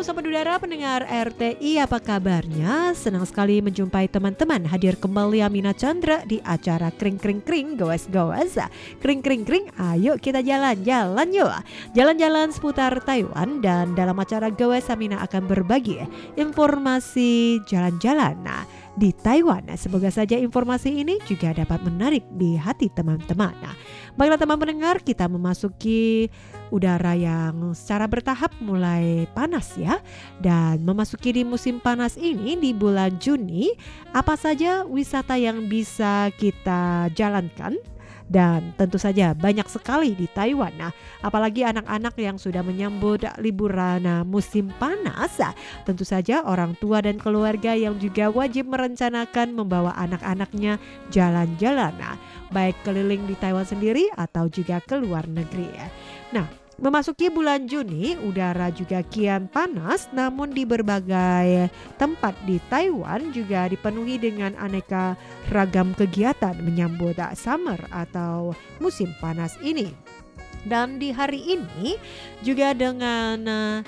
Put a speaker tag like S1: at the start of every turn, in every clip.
S1: Sobat Udara pendengar RTI apa kabarnya? Senang sekali menjumpai teman-teman hadir kembali Amina Chandra di acara Kring Kring Kring Goes Goes. Kring Kring Kring ayo kita jalan-jalan yuk. Jalan-jalan seputar Taiwan dan dalam acara Goes Amina akan berbagi informasi jalan-jalan. Nah di Taiwan. Nah, semoga saja informasi ini juga dapat menarik di hati teman-teman. Nah, baiklah teman pendengar, kita memasuki udara yang secara bertahap mulai panas ya. Dan memasuki di musim panas ini di bulan Juni, apa saja wisata yang bisa kita jalankan? Dan tentu saja banyak sekali di Taiwan. Nah, apalagi anak-anak yang sudah menyambut liburan nah, musim panas. Tentu saja orang tua dan keluarga yang juga wajib merencanakan membawa anak-anaknya jalan-jalan. Nah, baik keliling di Taiwan sendiri atau juga ke luar negeri ya. Nah, Memasuki bulan Juni, udara juga kian panas, namun di berbagai tempat di Taiwan juga dipenuhi dengan aneka ragam kegiatan menyambut summer atau musim panas ini. Dan di hari ini juga dengan eh,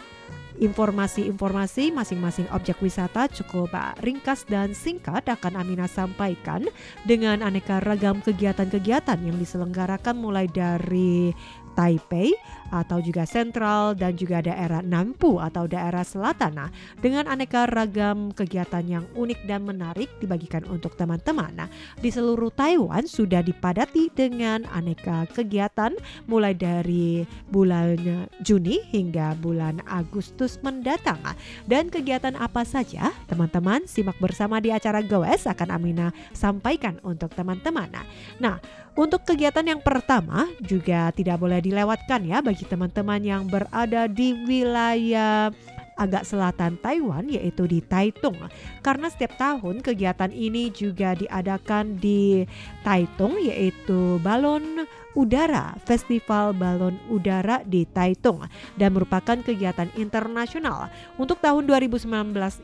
S1: informasi-informasi masing-masing objek wisata cukup eh, ringkas dan singkat akan Amina sampaikan dengan aneka ragam kegiatan-kegiatan yang diselenggarakan mulai dari Taipei atau juga sentral dan juga daerah Nampu atau daerah selatan. Nah, dengan aneka ragam kegiatan yang unik dan menarik dibagikan untuk teman-teman. Nah, di seluruh Taiwan sudah dipadati dengan aneka kegiatan mulai dari bulan Juni hingga bulan Agustus mendatang. Nah, Dan kegiatan apa saja teman-teman simak bersama di acara Goes akan Amina sampaikan untuk teman-teman. Nah, Nah, untuk kegiatan yang pertama juga tidak boleh dilewatkan ya bagi teman-teman yang berada di wilayah agak selatan Taiwan yaitu di Taitung. Karena setiap tahun kegiatan ini juga diadakan di Taitung yaitu balon udara, Festival Balon Udara di Taitung dan merupakan kegiatan internasional. Untuk tahun 2019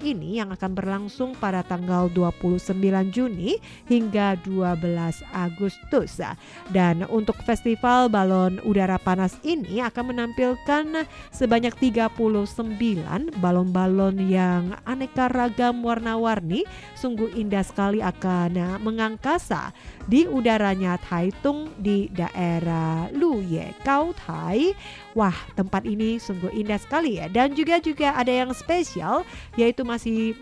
S1: ini yang akan berlangsung pada tanggal 29 Juni hingga 12 Agustus. Dan untuk Festival Balon Udara Panas ini akan menampilkan sebanyak 39 balon-balon yang aneka ragam warna-warni sungguh indah sekali akan mengangkasa di udaranya Taitung di daerah Luye Kau Tai. Wah, tempat ini sungguh indah sekali ya. Dan juga juga ada yang spesial yaitu masih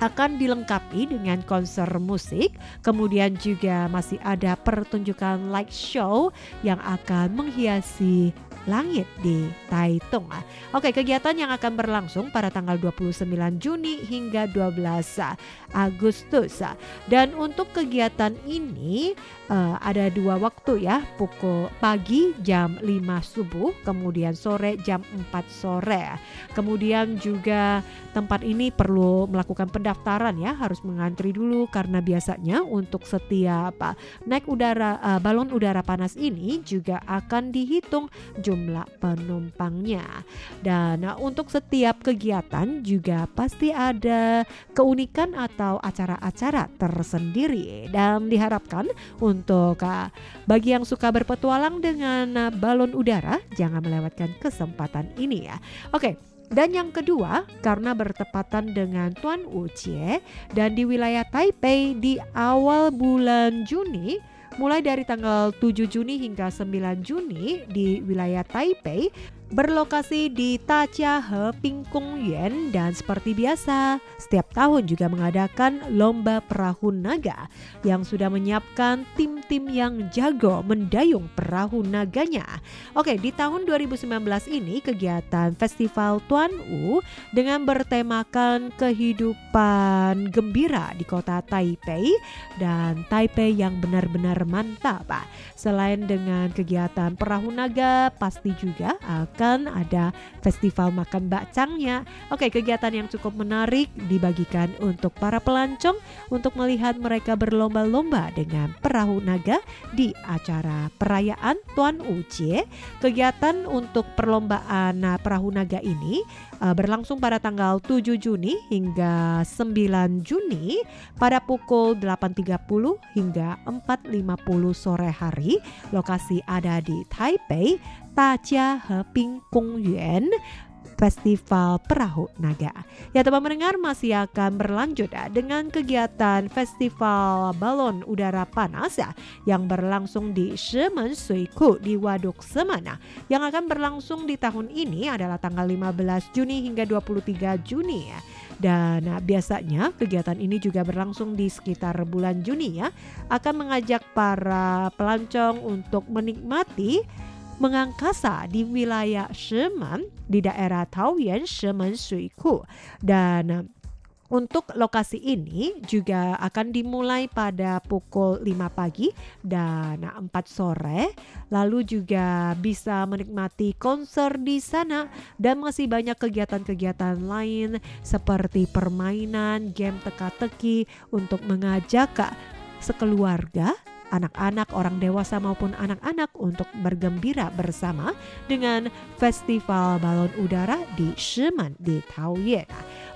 S1: akan dilengkapi dengan konser musik, kemudian juga masih ada pertunjukan light show yang akan menghiasi langit di Taitung. Ah, Oke, kegiatan yang akan berlangsung pada tanggal 29 Juni hingga 12 Agustus. Ah, Dan untuk kegiatan ini eh, ada dua waktu ya, pukul pagi jam 5 subuh, kemudian sore jam 4 sore. Kemudian juga tempat ini perlu melakukan pendaftaran ya, harus mengantri dulu karena biasanya untuk setiap ah, naik udara eh, balon udara panas ini juga akan dihitung jumlah penumpangnya. Dan uh, untuk setiap kegiatan juga pasti ada keunikan atau acara-acara tersendiri dan diharapkan untuk uh, bagi yang suka berpetualang dengan uh, balon udara jangan melewatkan kesempatan ini ya. Oke, dan yang kedua, karena bertepatan dengan Tuan Ucie dan di wilayah Taipei di awal bulan Juni, mulai dari tanggal 7 Juni hingga 9 Juni di wilayah Taipei berlokasi di Tachiahe Pingkung Yuan dan seperti biasa setiap tahun juga mengadakan lomba perahu naga yang sudah menyiapkan tim-tim yang jago mendayung perahu naganya. Oke, di tahun 2019 ini kegiatan Festival Tuan U dengan bertemakan kehidupan gembira di kota Taipei dan Taipei yang benar-benar mantap. Selain dengan kegiatan perahu naga, pasti juga akan ada festival makan bakcangnya. Oke, kegiatan yang cukup menarik dibagikan untuk para pelancong untuk melihat mereka berlomba-lomba dengan perahu naga di acara perayaan Tuan Ucie. Kegiatan untuk perlombaan uh, perahu naga ini uh, berlangsung pada tanggal 7 Juni hingga 9 Juni pada pukul 8.30 hingga 4.50 sore hari. Lokasi ada di Taipei, Tajia Heping Kongyuan. Festival Perahu Naga. Ya teman mendengar masih akan berlanjut ya, dengan kegiatan Festival Balon Udara Panas ya, yang berlangsung di Shemen Suiku di Waduk Semana. Yang akan berlangsung di tahun ini adalah tanggal 15 Juni hingga 23 Juni ya. Dan nah, biasanya kegiatan ini juga berlangsung di sekitar bulan Juni ya, akan mengajak para pelancong untuk menikmati mengangkasa di wilayah Shemen di daerah Taoyuan Shemen Suiku dan untuk lokasi ini juga akan dimulai pada pukul 5 pagi dan 4 sore. Lalu juga bisa menikmati konser di sana dan masih banyak kegiatan-kegiatan lain seperti permainan, game teka-teki untuk mengajak sekeluarga anak-anak, orang dewasa maupun anak-anak untuk bergembira bersama dengan Festival Balon Udara di Shiman di Taoyuan.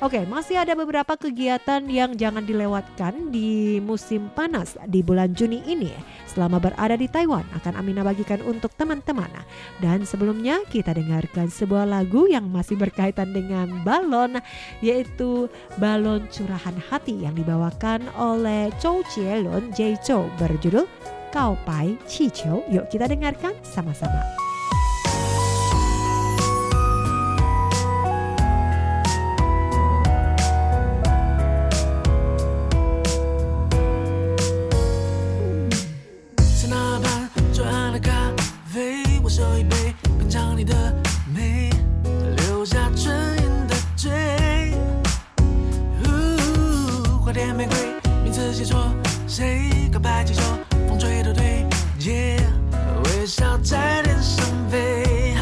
S1: Oke, masih ada beberapa kegiatan yang jangan dilewatkan di musim panas di bulan Juni ini. Selama berada di Taiwan akan Amina bagikan untuk teman-teman. Dan sebelumnya kita dengarkan sebuah lagu yang masih berkaitan dengan balon yaitu Balon Curahan Hati yang dibawakan oleh Zhou Jielun Jay Zhou berjudul Kau Pai Chiqiu. Yuk kita dengarkan sama-sama.
S2: 谁告白气球，风吹都对，街，微笑在天上飞。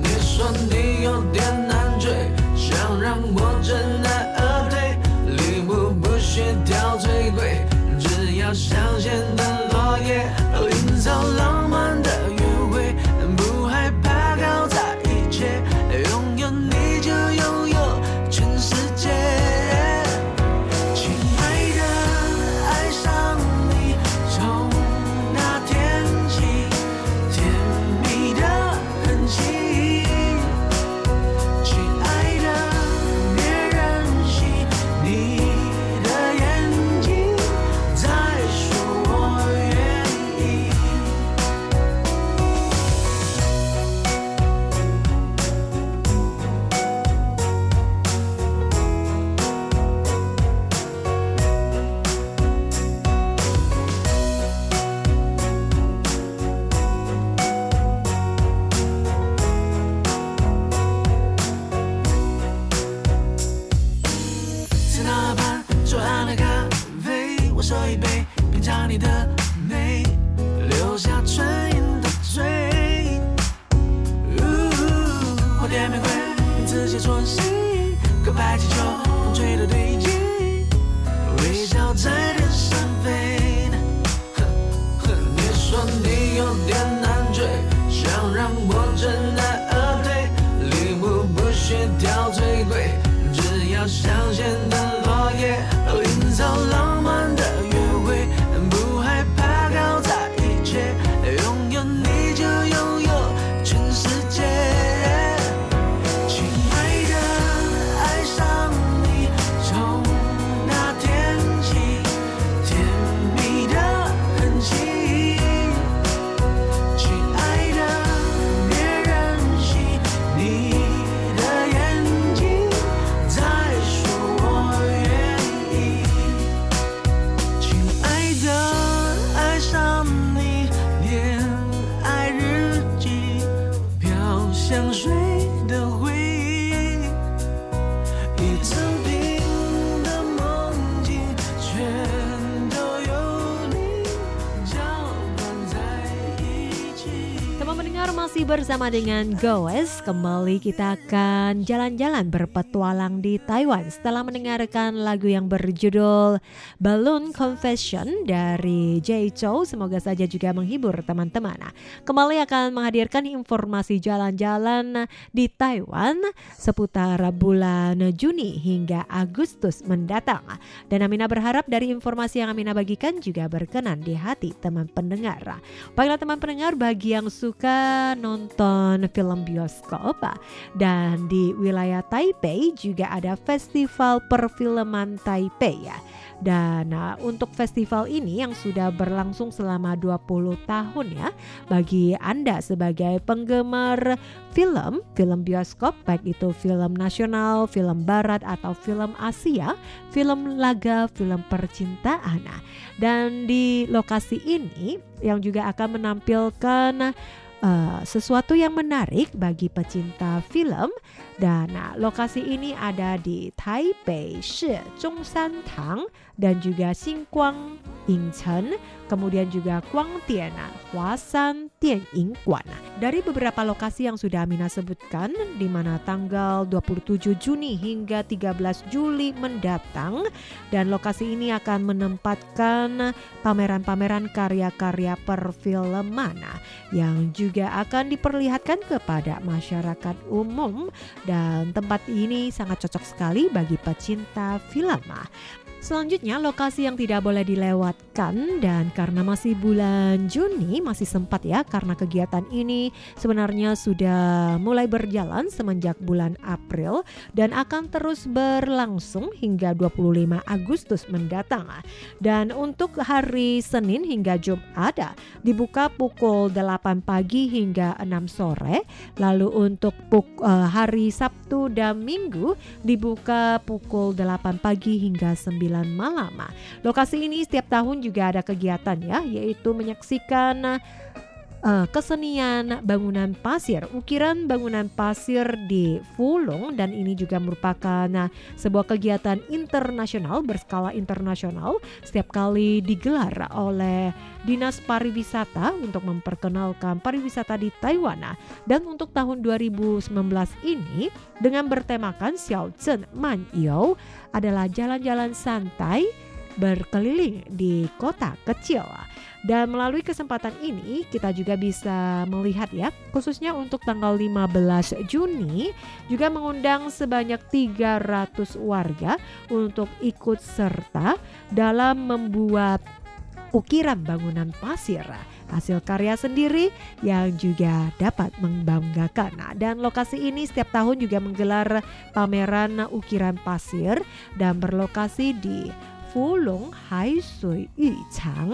S2: 你说你有点难追，想让我知难而退，礼物不需挑最贵，只要香写作诗，告白气球，风吹的对。
S1: je masih bersama dengan Goes Kembali kita akan jalan-jalan berpetualang di Taiwan Setelah mendengarkan lagu yang berjudul Balloon Confession dari Jay Chou. Semoga saja juga menghibur teman-teman. Nah, Kembali akan menghadirkan informasi jalan-jalan di Taiwan Seputar bulan Juni hingga Agustus mendatang. Dan Amina berharap dari informasi yang Amina bagikan juga berkenan di hati teman pendengar. Baiklah teman pendengar bagi yang suka nonton film bioskop dan di wilayah Taipei juga ada festival perfilman Taipei ya. Dan uh, untuk festival ini yang sudah berlangsung selama 20 tahun ya bagi Anda sebagai penggemar film, film bioskop baik itu film nasional, film barat atau film Asia, film laga, film percintaan. Nah, dan di lokasi ini yang juga akan menampilkan uh, sesuatu yang menarik bagi pecinta film. Dan nah, lokasi ini ada di Taipei Shi Zhongshan dan juga Xinguang Yingchen, kemudian juga Guangdian, Huasan Dianying Guan. Dari beberapa lokasi yang sudah Amina sebutkan di mana tanggal 27 Juni hingga 13 Juli mendatang dan lokasi ini akan menempatkan pameran-pameran karya-karya perfilman yang juga akan diperlihatkan kepada masyarakat umum dan tempat ini sangat cocok sekali bagi pecinta film. Selanjutnya lokasi yang tidak boleh dilewatkan dan karena masih bulan Juni masih sempat ya karena kegiatan ini sebenarnya sudah mulai berjalan semenjak bulan April dan akan terus berlangsung hingga 25 Agustus mendatang. Dan untuk hari Senin hingga Jumat dibuka pukul 8 pagi hingga 6 sore. Lalu untuk uh, hari Sabtu dan Minggu dibuka pukul 8 pagi hingga 9 malam. Lokasi ini setiap tahun juga ada kegiatan ya, yaitu menyaksikan uh, kesenian bangunan pasir, ukiran bangunan pasir di Fulong dan ini juga merupakan nah, sebuah kegiatan internasional berskala internasional setiap kali digelar oleh Dinas Pariwisata untuk memperkenalkan pariwisata di Taiwan. Nah, dan untuk tahun 2019 ini dengan bertemakan Xiaozhen Manyou adalah jalan-jalan santai berkeliling di kota kecil. Dan melalui kesempatan ini kita juga bisa melihat ya khususnya untuk tanggal 15 Juni juga mengundang sebanyak 300 warga untuk ikut serta dalam membuat ukiran bangunan pasir hasil karya sendiri yang juga dapat membanggakan. Nah, dan lokasi ini setiap tahun juga menggelar pameran ukiran pasir dan berlokasi di 芙蓉海水浴场。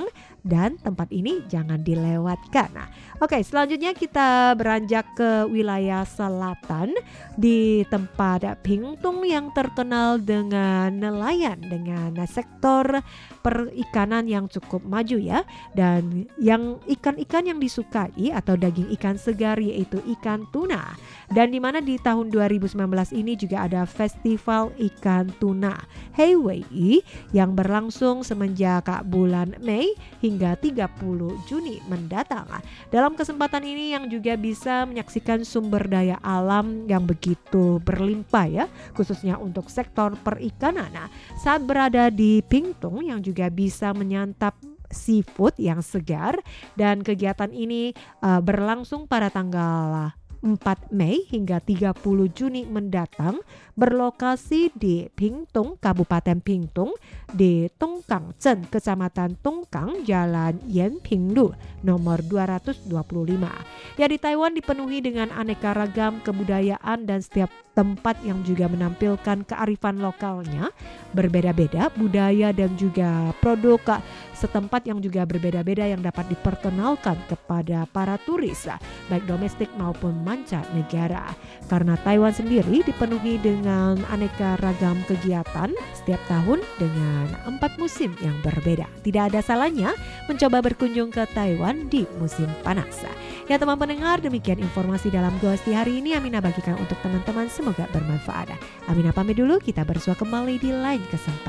S1: Dan tempat ini jangan dilewatkan. Nah, oke, okay, selanjutnya kita beranjak ke wilayah selatan di tempat Pingtung yang terkenal dengan nelayan dengan sektor perikanan yang cukup maju ya dan yang ikan-ikan yang disukai atau daging ikan segar yaitu ikan tuna. Dan di mana di tahun 2019 ini juga ada festival ikan tuna Heiwei yang berlangsung semenjak bulan Mei hingga 30 Juni mendatang. Dalam kesempatan ini yang juga bisa menyaksikan sumber daya alam yang begitu berlimpah ya, khususnya untuk sektor perikanan. Nah, saat berada di Pingtung yang juga bisa menyantap seafood yang segar dan kegiatan ini uh, berlangsung pada tanggal 4 Mei hingga 30 Juni mendatang berlokasi di Pingtung, Kabupaten Pingtung di Tongkang Chen, Kecamatan Tongkang, Jalan Yanpinglu nomor 225. Ya di Taiwan dipenuhi dengan aneka ragam kebudayaan dan setiap tempat yang juga menampilkan kearifan lokalnya berbeda-beda budaya dan juga produk setempat yang juga berbeda-beda yang dapat diperkenalkan kepada para turis baik domestik maupun mancanegara. Karena Taiwan sendiri dipenuhi dengan aneka ragam kegiatan setiap tahun dengan empat musim yang berbeda. Tidak ada salahnya mencoba berkunjung ke Taiwan di musim panas. Ya teman pendengar, demikian informasi dalam Gosti hari ini Amina bagikan untuk teman-teman semoga bermanfaat. Amina pamit dulu, kita bersua kembali di lain kesempatan.